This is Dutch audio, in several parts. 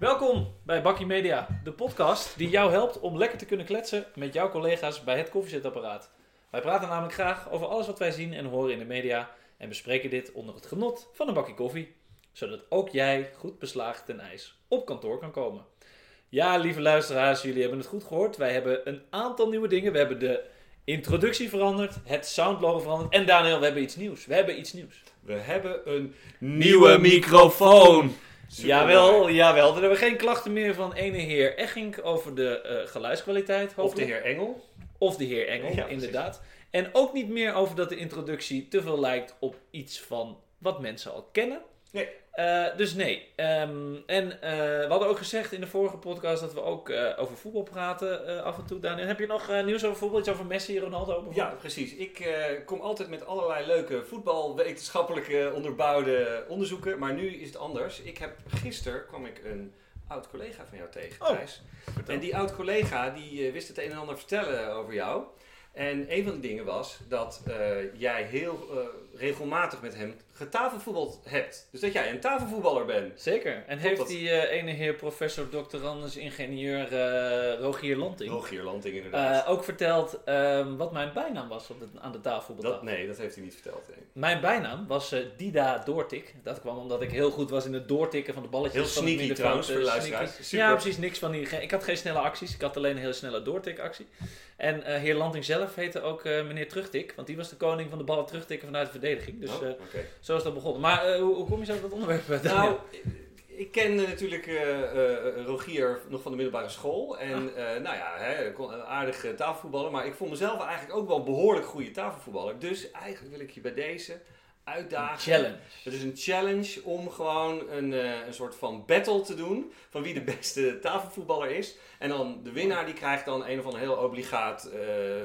Welkom bij Bakkie Media, de podcast die jou helpt om lekker te kunnen kletsen met jouw collega's bij het koffiezetapparaat. Wij praten namelijk graag over alles wat wij zien en horen in de media en bespreken dit onder het genot van een bakje koffie, zodat ook jij goed beslagen ten ijs op kantoor kan komen. Ja, lieve luisteraars, jullie hebben het goed gehoord. Wij hebben een aantal nieuwe dingen. We hebben de introductie veranderd, het soundlogo veranderd en Daniel, we hebben iets nieuws. We hebben iets nieuws. We hebben een nieuwe microfoon. Jawel, jawel. Er hebben geen klachten meer van ene heer Eggink over de eh, geluidskwaliteit. Of de hopelijk. heer Engel. Of de heer Engel, Ja, precies. inderdaad. En ook niet meer over dat de introductie te veel lijkt op iets van wat mensen al kennen. Nee. Eh, dus nee. Ehm, en eh, we hadden ook gezegd in de vorige podcast dat we ook eh, over voetbal praten af en toe. Daniel, heb je nog nieuws over voetbal? Iets over Messi, Ronaldo? Ja, precies. Ik kom altijd met allerlei leuke voetbalwetenschappelijke onderbouwde onderzoeken. Maar nu is het anders. Ik heb, gisteren kwam ik een oud collega van jou tegen, Oh. En die oud collega die wist het een en ander vertellen over jou. En een van de dingen was dat jij heel regelmatig met hem getafelvoetbald hebt. Dus dat jij een tafelvoetballer bent. Zeker. En Klopt heeft dat? die eh, ene heer professor doctorandus ingenieur eh, Rogier Lanting Rogier Lanting inderdaad. eh, ook verteld ehm, wat mijn bijnaam was op de, aan de tafelvoetbaltafel? dat, nee, dat heeft hij niet verteld. nee. Mijn bijnaam was Dida Doortik. Dat kwam omdat ik heel goed was in het doortikken van de balletjes. Heel van sneaky middenveld, trouwens, voor de luisteraars. Super. Ja, precies. Niks van die, ik had geen snelle acties. Ik had alleen een hele snelle doortikactie. En heer Lanting zelf heette ook meneer Terugtik. Want die was de koning van de ballen terugtikken vanuit de verdediging. Dus Oh, oké. Zo is dat begonnen. Maar eh, hoe, hoe kom je zo op dat onderwerp? eh? Nou, ik ken natuurlijk eh, Rogier nog van de middelbare school. En Ah. nou ja, hè, aardige tafelvoetballer. Maar ik vond mezelf eigenlijk ook wel een behoorlijk goede tafelvoetballer. Dus eigenlijk wil ik je bij deze uitdagen. challenge. Het is een challenge om gewoon een, eh, een soort van battle te doen. Van wie de beste tafelvoetballer is. En dan de winnaar die krijgt dan een of ander heel obligaat... eh,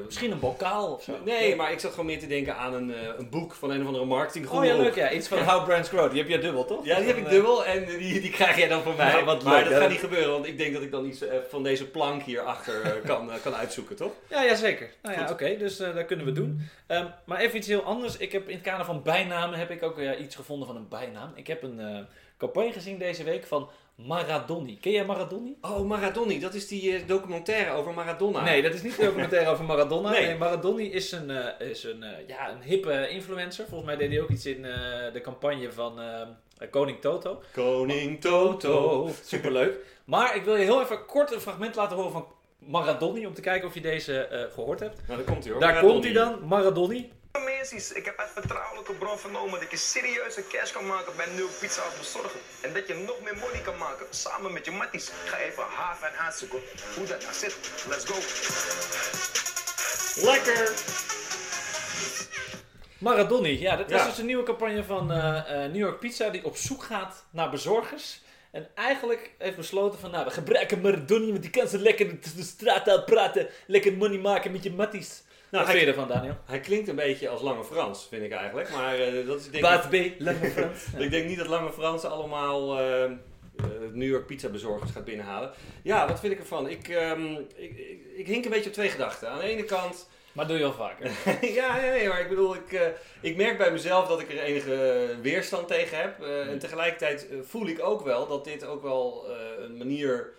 Misschien een bokaal of zo. Nee, maar ik zat gewoon meer te denken aan een, eh, een boek van een of andere marketing. Oh ja, leuk ja. Iets van How Brands Grow. Die heb je dubbel, toch? Ja, die heb ik dubbel en die, die krijg jij dan van mij. Nou, wat maar leuk, dat hè? gaat niet gebeuren, want ik denk dat ik dan iets van deze plank hierachter kan, kan uitzoeken, toch? Ja, ja zeker. Nou ja, oké, dus dat kunnen we doen. Ehm, maar even iets heel anders. Ik heb in het kader van bijnamen heb ik ook weer iets gevonden van een bijnaam. Ik heb een eh, campagne gezien deze week van Maradoni. Ken jij Maradoni? Oh, Maradoni, dat is die eh, documentaire over Maradona. Nee, dat is niet de documentaire over Maradona. Nee. Nee, Maradoni is een, eh, is een, eh, ja, een hippe influencer. Volgens mij deed hij ook iets in eh, de campagne van eh, Koning Toto. Koning Toto. Superleuk. Maar ik wil je heel even kort een fragment laten horen van Maradoni. Om te kijken of je deze eh, gehoord hebt. Nou, daar komt hij hoor. Daar Maradoni. komt hij dan, Maradoni. Ik heb uit vertrouwelijke bron vernomen dat je serieuze cash kan maken bij New Pizza als bezorger. En dat je nog meer money kan maken samen met je matties. Ga even haven en aanzoeken hoe dat nou zit. Let's go. Lekker! Maradoni, ja, dat Ja. is dus een nieuwe campagne van eh, eh, New York Pizza die op zoek gaat naar bezorgers. En eigenlijk heeft besloten van, nou, we gebruiken Maradoni, want die kan zo lekker de, de straat uit praten, lekker money maken met je matties. Nou, Wat vind je ervan, Daniel? hij klinkt een beetje als Lange Frans, vind ik eigenlijk. Maar eh, dat is denk Baat ik... B, Lange Frans. Ik denk niet dat Lange Frans allemaal eh, New York pizza bezorgers gaat binnenhalen. Ja, wat vind ik ervan? Ik, ehm, ik, ik, ik hink een beetje op twee gedachten. Aan de ene kant Maar doe je al vaker. ja, nee, maar ik bedoel, ik, eh, ik merk bij mezelf dat ik er enige weerstand tegen heb. Eh, en tegelijkertijd voel ik ook wel dat dit ook wel een manier,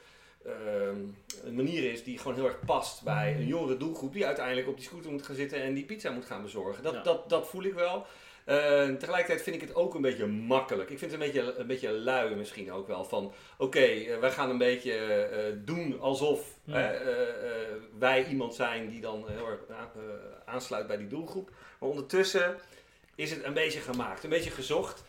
ehm, een manier is die gewoon heel erg past bij een jongere doelgroep die uiteindelijk op die scooter moet gaan zitten en die pizza moet gaan bezorgen. Dat, Ja. dat, dat voel ik wel. Eh, tegelijkertijd vind ik het ook een beetje makkelijk. Ik vind het een beetje, een beetje lui misschien ook wel. Van oké, eh, wij gaan een beetje eh, doen alsof Ja. eh, wij iemand zijn die dan heel erg aansluit bij die doelgroep. Maar ondertussen is het een beetje gemaakt, een beetje gezocht.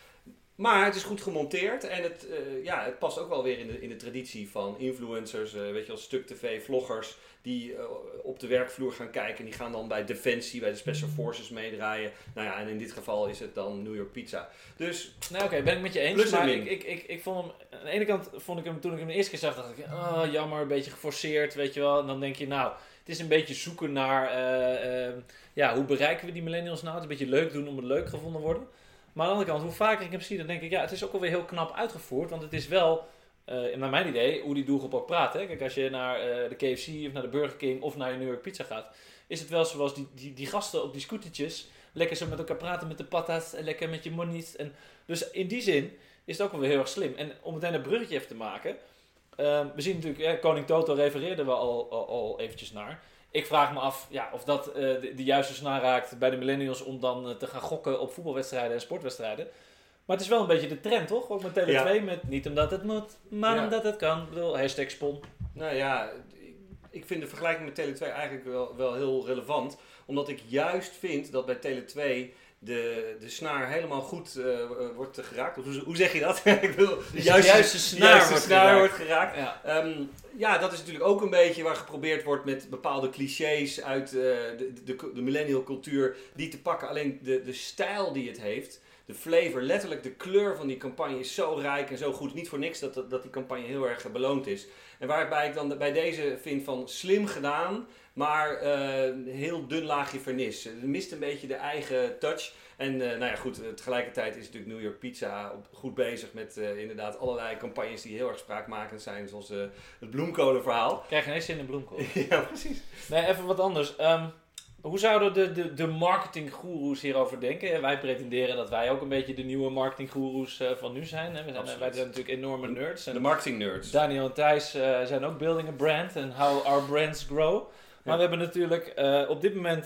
Maar het is goed gemonteerd en het, eh, ja, het past ook wel weer in de, in de traditie van influencers, eh, weet je wel, stuk tv, vloggers, die eh, op de werkvloer gaan kijken. Die gaan dan bij Defensie, bij de Special Forces meedraaien. Nou ja, en in dit geval is het dan New York Pizza. Dus Nou oké, ben ik met je eens. Maar ik, ik, ik, ik vond hem, aan de ene kant vond ik hem, toen ik hem de eerste keer zag, dacht ik, oh jammer, een beetje geforceerd, weet je wel. En dan denk je, nou, het is een beetje zoeken naar, ja, hoe bereiken we die millennials nou? Het is een beetje leuk doen om het leuk gevonden te worden. Maar aan de andere kant, hoe vaker ik hem zie, dan denk ik, ja, het is ook alweer heel knap uitgevoerd. Want het is wel, eh, naar mijn idee, hoe die doelgroep ook praat. Hè? Kijk, als je naar eh, de KFC of naar de Burger King of naar je New York Pizza gaat, is het wel zoals die, die, die gasten op die scootertjes. Lekker zo met elkaar praten met de patas en lekker met je monies. En dus in die zin is het ook wel weer heel erg slim. En om meteen een bruggetje even te maken. Ehm, we zien natuurlijk, eh, Koning Toto refereerde we al, al, al eventjes naar. Ik vraag me af ja, of dat eh, de, de juiste snaar raakt bij de millennials om dan eh, te gaan gokken op voetbalwedstrijden en sportwedstrijden. Maar het is wel een beetje de trend, toch? Ook met Tele2, Ja. met niet omdat het moet, maar Ja. omdat het kan. Ik bedoel, hashtag spon. Nou ja, ik- ik vind de vergelijking met Tele2 eigenlijk wel, wel heel relevant. Omdat ik juist vind dat bij Tele2 de, de snaar helemaal goed eh, eh, wordt geraakt. Of hoe, hoe zeg je dat? ik bedoel, Dus de juiste snaar juiste wordt snaar geraakt. wordt geraakt. Ja. Ehm, ja, dat is natuurlijk ook een beetje waar geprobeerd wordt met bepaalde clichés uit eh, de, de, de millennial cultuur die te pakken. Alleen de, de stijl die het heeft, de flavor, letterlijk de kleur van die campagne is zo rijk en zo goed. Niet voor niks dat, dat, dat die campagne heel erg beloond is. En waarbij ik dan bij deze vind van slim gedaan, maar eh, heel dun laagje vernis. Het mist een beetje de eigen touch. En eh, nou ja, goed, eh, tegelijkertijd is natuurlijk New York Pizza op, goed bezig met inderdaad allerlei campagnes die heel erg spraakmakend zijn. Zoals het bloemkolenverhaal. Krijg je ineens zin in bloemkool. ja, precies. Nee, even wat anders. Ehm, hoe zouden de, de, de marketinggoeroes hierover denken? Wij pretenderen dat wij ook een beetje de nieuwe marketinggoeroes eh, van nu zijn. Hè? We zijn Absoluut. wij zijn natuurlijk enorme nerds. De marketing nerds. Daniel en Thijs eh, zijn ook building a brand en how our brands grow. Maar we hebben natuurlijk eh, op dit moment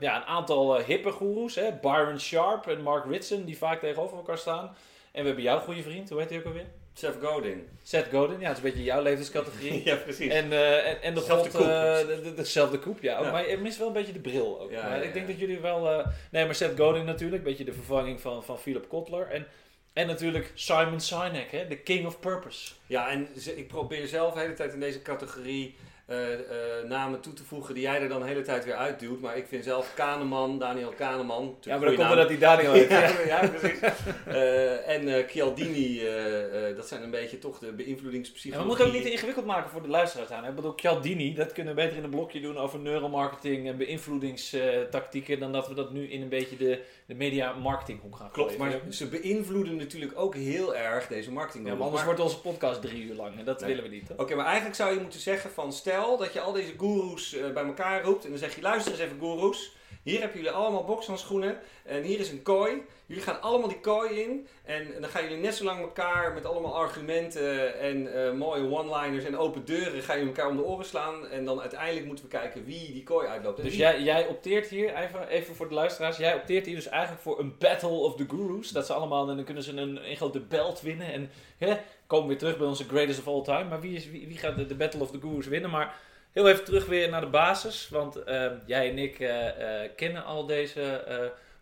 ja, een aantal hippe goeroes. Hè? Byron Sharp en Mark Ritson, die vaak tegenover elkaar staan. En we hebben jouw goede vriend, hoe heet hij ook alweer? Seth Godin. Seth Godin, ja, het is een beetje jouw levenscategorie. ja, precies. En, eh, en, en de Zelfde God, koep. eh, de- de- dezelfde koep, ja. Ook, Ja. Maar je mist wel een beetje de bril ook. Ja, maar ja, ik denk dat jullie wel... eh, nee, maar Seth Godin natuurlijk, een beetje de vervanging van, van Philip Kotler. En, en natuurlijk Simon Sinek, hè, de king of purpose. Ja, en ik probeer zelf de hele tijd in deze categorie eh, namen toe te voegen die jij er dan de hele tijd weer uitduwt. Maar ik vind zelf Kahneman, Daniel Kahneman. Ja, maar dan komt er dat die Daniel heeft. ja, ja. ja, precies. Eh, en Chialdini, eh, dat zijn een beetje toch de beïnvloedingspsychologie. we moeten ook niet te ingewikkeld maken voor de luisteraars aan. Ik bedoel, Cialdini, dat kunnen we beter in een blokje doen over neuromarketing en beïnvloedingstactieken dan dat we dat nu in een beetje de, de media marketinghoek gaan Klopt, maar ze beïnvloeden natuurlijk ook heel erg deze marketing. Ja, maar anders wordt onze podcast drie uur lang en dat Nee. willen we niet. Oké, maar eigenlijk zou je moeten zeggen van stel dat je al deze goeroes eh, bij elkaar roept en dan zeg je luister eens even goeroes. Hier hebben jullie allemaal bokshandschoenen en hier is een kooi. Jullie gaan allemaal die kooi in en, dan gaan jullie net zo lang elkaar met allemaal argumenten en eh, mooie one-liners en open deuren gaan jullie elkaar om de oren slaan. En dan uiteindelijk moeten we kijken wie die kooi uitloopt. En Dus wie- jij, jij opteert hier, even, even voor de luisteraars, jij opteert hier dus eigenlijk voor een battle of the gurus. Dat ze allemaal, en dan kunnen ze een, een grote belt winnen en hè, komen weer terug bij onze greatest of all time. Maar wie, is, wie, wie gaat de, de battle of the gurus winnen? Maar heel even terug weer naar de basis, want eh, jij en ik eh, eh, kennen al deze eh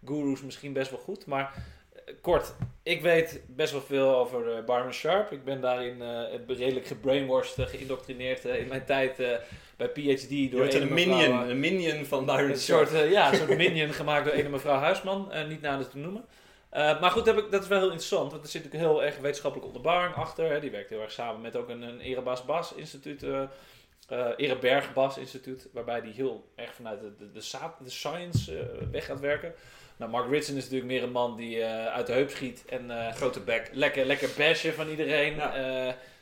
gurus misschien best wel goed. Maar kort, ik weet best wel veel over Byron Sharp. Ik ben daarin redelijk gebrainwashed, geïndoctrineerd in mijn tijd bij PhD door een minion, een minion van Byron een Sharp. soort, ja, een soort minion gemaakt door ene mevrouw Huisman, niet nader te noemen. Maar goed, dat, heb ik, dat is wel heel interessant, want er zit ook heel erg wetenschappelijke onderbouwing achter. Hè. Die werkt heel erg samen met ook een, een Erebas Bas instituut, eh eh Ereberg Bas instituut, waarbij die heel erg vanuit de, de, de, sa- de science eh, weg gaat werken. Nou, Mark Ritson is natuurlijk meer een man die eh, uit de heup schiet en Grote bek. lekker, lekker bashen van iedereen. Ja.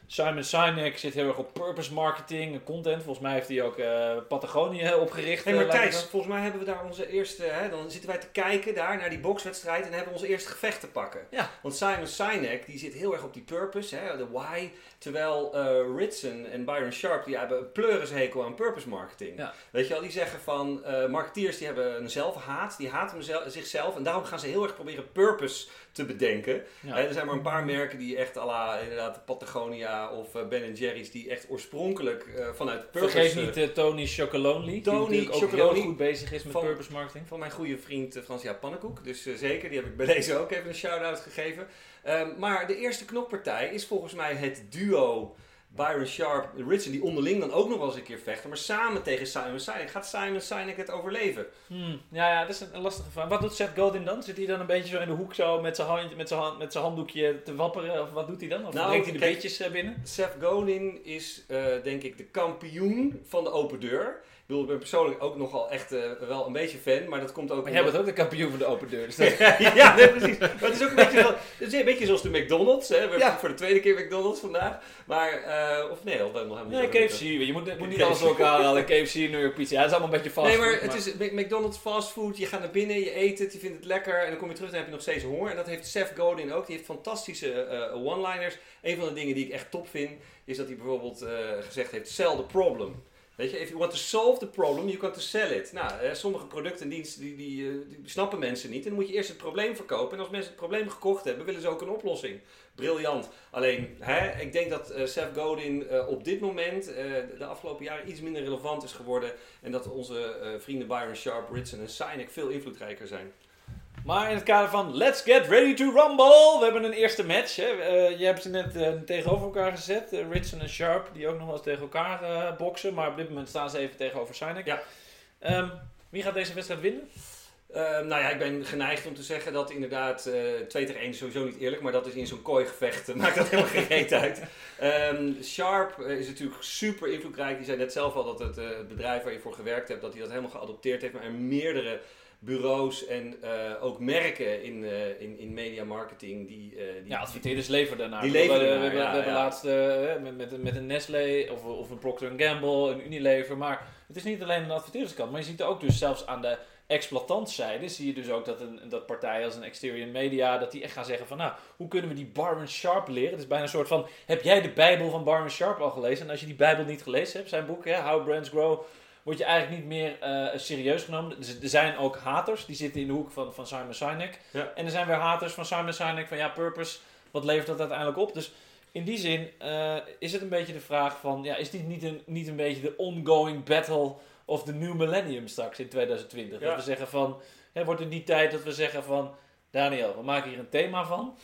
Eh, Simon Sinek zit heel erg op purpose marketing en content. Volgens mij heeft hij ook eh, Patagonië opgericht. Hey, eh, maar lijkt Thijs, het wel. volgens mij hebben we daar onze eerste... Hè, dan zitten wij te kijken daar naar die bokswedstrijd en hebben we onze eerste gevecht te pakken. Ja. Want Simon Sinek, die zit heel erg op die purpose, hè, de why. Terwijl eh Ritson en Byron Sharp, die hebben een pleurishekel aan purpose marketing. Ja. Weet je wel, die zeggen van... eh marketeers die hebben een zelfhaat, die haten zichzelf. En daarom gaan ze heel erg proberen purpose te bedenken. Ja. Er zijn maar een paar merken die echt à la inderdaad Patagonia of eh, Ben Jerry's... die echt oorspronkelijk eh, vanuit purpose... Vergeet eh, niet Tony Chocolonely. Tony die ook Chocolonely. heel goed bezig is met Van- purpose marketing. van mijn goede vriend Frans-Ja Pannenkoek. Dus zeker, die heb ik bij deze ook even een shout-out gegeven. Ehm, maar de eerste knokpartij is volgens mij het duo Byron Sharp en Ritson... die onderling dan ook nog wel eens een keer vechten. Maar samen tegen Simon Sinek. Gaat Simon Sinek het overleven? Hmm, Ja, ja, dat is een, een lastige vraag. Wat doet Seth Godin dan? Zit hij dan een beetje zo in de hoek zo met zijn, hand, met zijn, hand, met zijn handdoekje te wapperen? Of wat doet hij dan? Of Nou, brengt hij de kijk- bitjes eh, binnen? Seth Godin is eh, denk ik de kampioen van de open deur. Ik bedoel, ik ben persoonlijk ook nogal echt eh, wel een beetje fan, maar dat komt ook Maar jij omdat- bent ook de kampioen van de open deur. Dus dat- ja, nee, precies. Maar het is ook een beetje, zo- het is een beetje zoals de McDonald's. Hè. We hebben Ja. voor de tweede keer McDonald's vandaag. Maar, eh, of nee, al nog helemaal Nee, niet. KFC. Je moet, moet niet KFC. alles door elkaar halen. KFC, New York Pizza. Ja, dat is allemaal een beetje vast. Nee, maar het is Mc- McDonald's fastfood. Je gaat naar binnen, je eet het, je vindt het lekker. En dan kom je terug en dan heb je nog steeds honger. En dat heeft Seth Godin ook. Die heeft fantastische eh, one-liners. Een van de dingen die ik echt top vind, is dat hij bijvoorbeeld eh, gezegd heeft, sell the problem. Weet je, if you want to solve the problem, you got to sell it. Nou, eh, sommige producten en diensten die, die, eh, die snappen mensen niet. En dan moet je eerst het probleem verkopen. En als mensen het probleem gekocht hebben, willen ze ook een oplossing. Briljant. Alleen, hè, ik denk dat eh, Seth Godin op dit moment, de afgelopen jaren, iets minder relevant is geworden. En dat onze vrienden Byron Sharp, Ritson en Sinek veel invloedrijker zijn. Maar in het kader van Let's get ready to rumble. We hebben een eerste match. Hè. Eh, je hebt ze net eh, tegenover elkaar gezet. Ritson en Sharp, die ook nog wel eens tegen elkaar boksen. Maar op dit moment staan ze even tegenover Sinek. Ja. Ehm, wie gaat deze wedstrijd winnen? Eh, nou ja, ik ben geneigd om te zeggen dat inderdaad eh 2 tegen 1 is sowieso niet eerlijk, maar dat is in zo'n kooigevecht, maakt dat helemaal geen reet uit. Ehm, Sharp is natuurlijk super invloedrijk. Die zei net zelf al dat het, het bedrijf waar je voor gewerkt hebt, dat hij dat helemaal geadopteerd heeft, maar er meerdere bureaus en eh, ook merken in, eh, in, in media marketing die, eh, die Ja, adverteerders leveren daarnaar. Die We leveren We, daarnaar, we ja, hebben ja. laatst met, met, met een Nestlé of, of een Procter Gamble, een Unilever. Maar het is niet alleen aan de adverteerderskant. Maar je ziet ook dus zelfs aan de exploitantzijde zie je dus ook dat, een, dat partijen als een Exterior Media, dat die echt gaan zeggen van nou, hoe kunnen we die Barman Sharp leren? Het is bijna een soort van, heb jij de Bijbel van Barman Sharp al gelezen? En als je die Bijbel niet gelezen hebt, zijn boek, hè, How Brands Grow, word je eigenlijk niet meer eh, serieus genomen. Dus er zijn ook haters, die zitten in de hoek van, van Simon Sinek. Ja. En er zijn weer haters van Simon Sinek van ja, purpose, wat levert dat uiteindelijk op? Dus in die zin eh, is het een beetje de vraag van, ja, is dit niet een, niet een beetje de ongoing battle of the new millennium straks in 2020? Ja. Dat we zeggen van, hè, wordt het niet tijd dat we zeggen van, Daniel, we maken hier een thema van.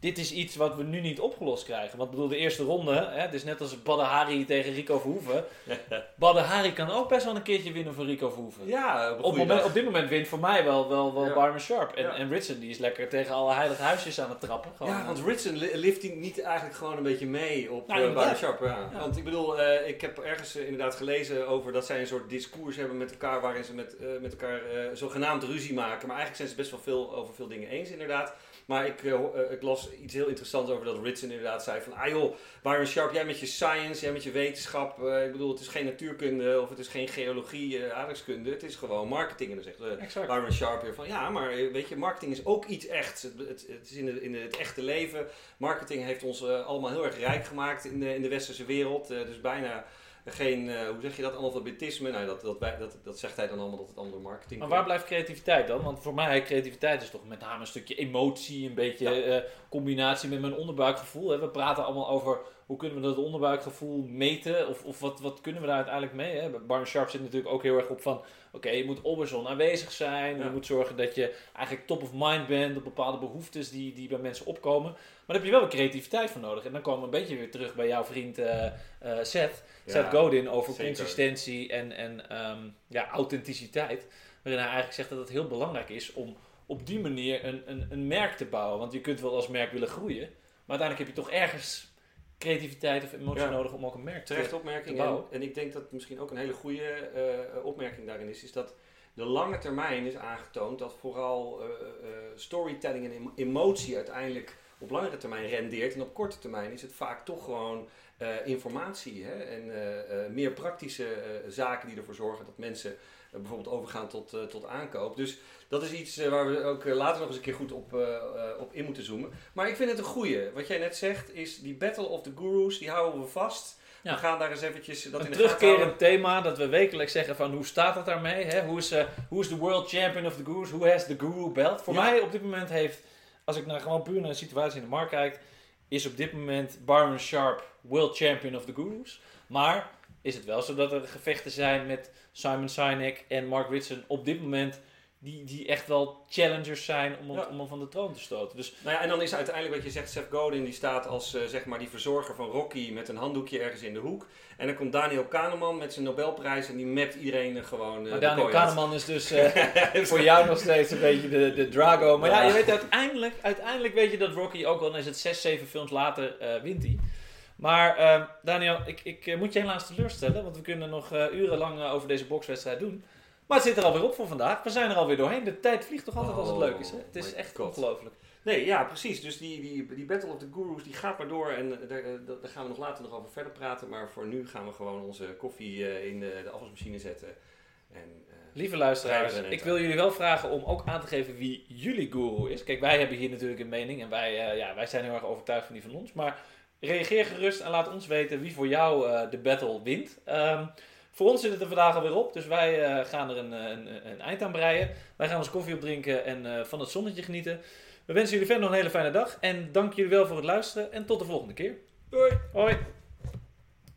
Dit is iets wat we nu niet opgelost krijgen. Want ik bedoel, de eerste ronde, hè, het is net als Badahari tegen Rico Verhoeven. Badahari kan ook best wel een keertje winnen voor Rico Verhoeven. Ja, op, moment, op dit moment wint voor mij wel, wel, wel Ja. Barman Sharp. En, Ja. en Ritson die is lekker tegen alle heilige huisjes aan het trappen. Gewoon, Ja, want Ritson li- lift hij niet eigenlijk gewoon een beetje mee op Nou, eh, Sharp. Ja. Want ik bedoel, eh, ik heb ergens eh, inderdaad gelezen over dat zij een soort discours hebben met elkaar, waarin ze met, eh, met elkaar eh, zogenaamd ruzie maken. Maar eigenlijk zijn ze best wel veel over veel dingen eens inderdaad. Maar ik, eh, ik las iets heel interessants over dat Ritson inderdaad zei van, ah joh, Byron Sharp, jij met je science, jij met je wetenschap. eh, ik bedoel, het is geen natuurkunde of het is geen geologie, eh aardrijkskunde. Het is gewoon marketing. En dan zegt Exact. Byron Sharp weer van ja, maar weet je, marketing is ook iets echt. Het, het, het is in, de, in het echte leven. Marketing heeft ons allemaal heel erg rijk gemaakt in de, in de westerse wereld. Dus bijna geen, eh, hoe zeg je dat, analfabetisme. Nou, dat, dat, wij- dat, dat zegt hij dan allemaal dat het door marketing Maar waar blijft creativiteit dan? Want voor mij, creativiteit is toch met name een stukje emotie, een beetje eh, combinatie met mijn onderbuikgevoel. Hè? We praten allemaal over hoe kunnen we dat onderbuikgevoel meten? Of, of wat, wat kunnen we daar uiteindelijk mee? Hè? Barn Sharp zit natuurlijk ook heel erg op van, oké, je moet always on aanwezig zijn. Ja. Je moet zorgen dat je eigenlijk top of mind bent op bepaalde behoeftes die, die bij mensen opkomen. Maar daar heb je wel een creativiteit voor nodig. En dan komen we een beetje weer terug bij jouw vriend eh, eh, Seth. Ja, Seth Godin over zeker. consistentie en, en ehm, ja, authenticiteit. Waarin hij eigenlijk zegt dat het heel belangrijk is om op die manier een, een, een merk te bouwen. Want je kunt wel als merk willen groeien. Maar uiteindelijk heb je toch ergens creativiteit of emotie Ja. nodig om ook een merk te opmerking. te En, bouwen. en ik denk dat misschien ook een hele goede eh, opmerking daarin is, is dat de lange termijn is aangetoond dat vooral eh, eh, storytelling en em- emotie uiteindelijk op langere termijn rendeert. En op korte termijn is het vaak toch gewoon informatie hè? en meer praktische zaken die ervoor zorgen dat mensen bijvoorbeeld overgaan tot, eh, tot aankoop. Dus dat is iets eh, waar we ook eh, later nog eens een keer goed op, op in moeten zoomen. Maar ik vind het een goeie. Wat jij net zegt is die Battle of the Gurus, die houden we vast. Ja. We gaan daar eens eventjes dat Een in de terugkerend thema dat we wekelijks zeggen van hoe staat het daarmee? Hè? Hoe is, hoe is de world champion of the gurus? Who has the guru belt? Voor Ja. mij op dit moment heeft, als ik naar, gewoon puur naar de situatie in de markt kijk, is op dit moment Byron Sharp world champion of the gurus. Maar is het wel zo dat er gevechten zijn met Simon Sinek en Mark Ritson op dit moment die, die echt wel challengers zijn om, Ja. om hem van de troon te stoten. Dus Nou ja, en dan is uiteindelijk wat je zegt, Seth Godin die staat als eh, zeg maar die verzorger van Rocky met een handdoekje ergens in de hoek. En dan komt Daniel Kahneman met zijn Nobelprijs en die mapt iedereen gewoon. eh, Maar Daniel. Kahneman is dus eh, voor jou nog steeds een beetje de, de Drago. Maar ja, Ja. je weet uiteindelijk, uiteindelijk weet je dat Rocky, ook al is het zes, zeven films later, wint hij. Maar ehm, Daniel, ik, ik eh, moet je helaas teleurstellen, want we kunnen nog eh, urenlang eh, over deze bokswedstrijd doen. Maar het zit er alweer op voor vandaag. We zijn er alweer doorheen. De tijd vliegt toch altijd als het Oh, leuk is. Hè? Het is echt God. ongelooflijk. Nee, ja, precies. Dus die, die, die Battle of the Gurus die gaat maar door en daar, daar gaan we nog later nog over verder praten. Maar voor nu gaan we gewoon onze koffie in de, de afwasmachine zetten. En, Lieve luisteraars, er ik wil jullie wel vragen om ook aan te geven wie jullie guru is. Kijk, wij hebben hier natuurlijk een mening en wij, ja, wij zijn heel erg overtuigd van die van ons. Maar reageer gerust en laat ons weten wie voor jou eh, de battle wint. Ehm, voor ons zit het er vandaag alweer op, dus wij eh, gaan er een, eh, een, een eind aan breien. Wij gaan ons koffie opdrinken en van het zonnetje genieten. We wensen jullie verder nog een hele fijne dag en dank jullie wel voor het luisteren en tot de volgende keer. Doei! Hoi!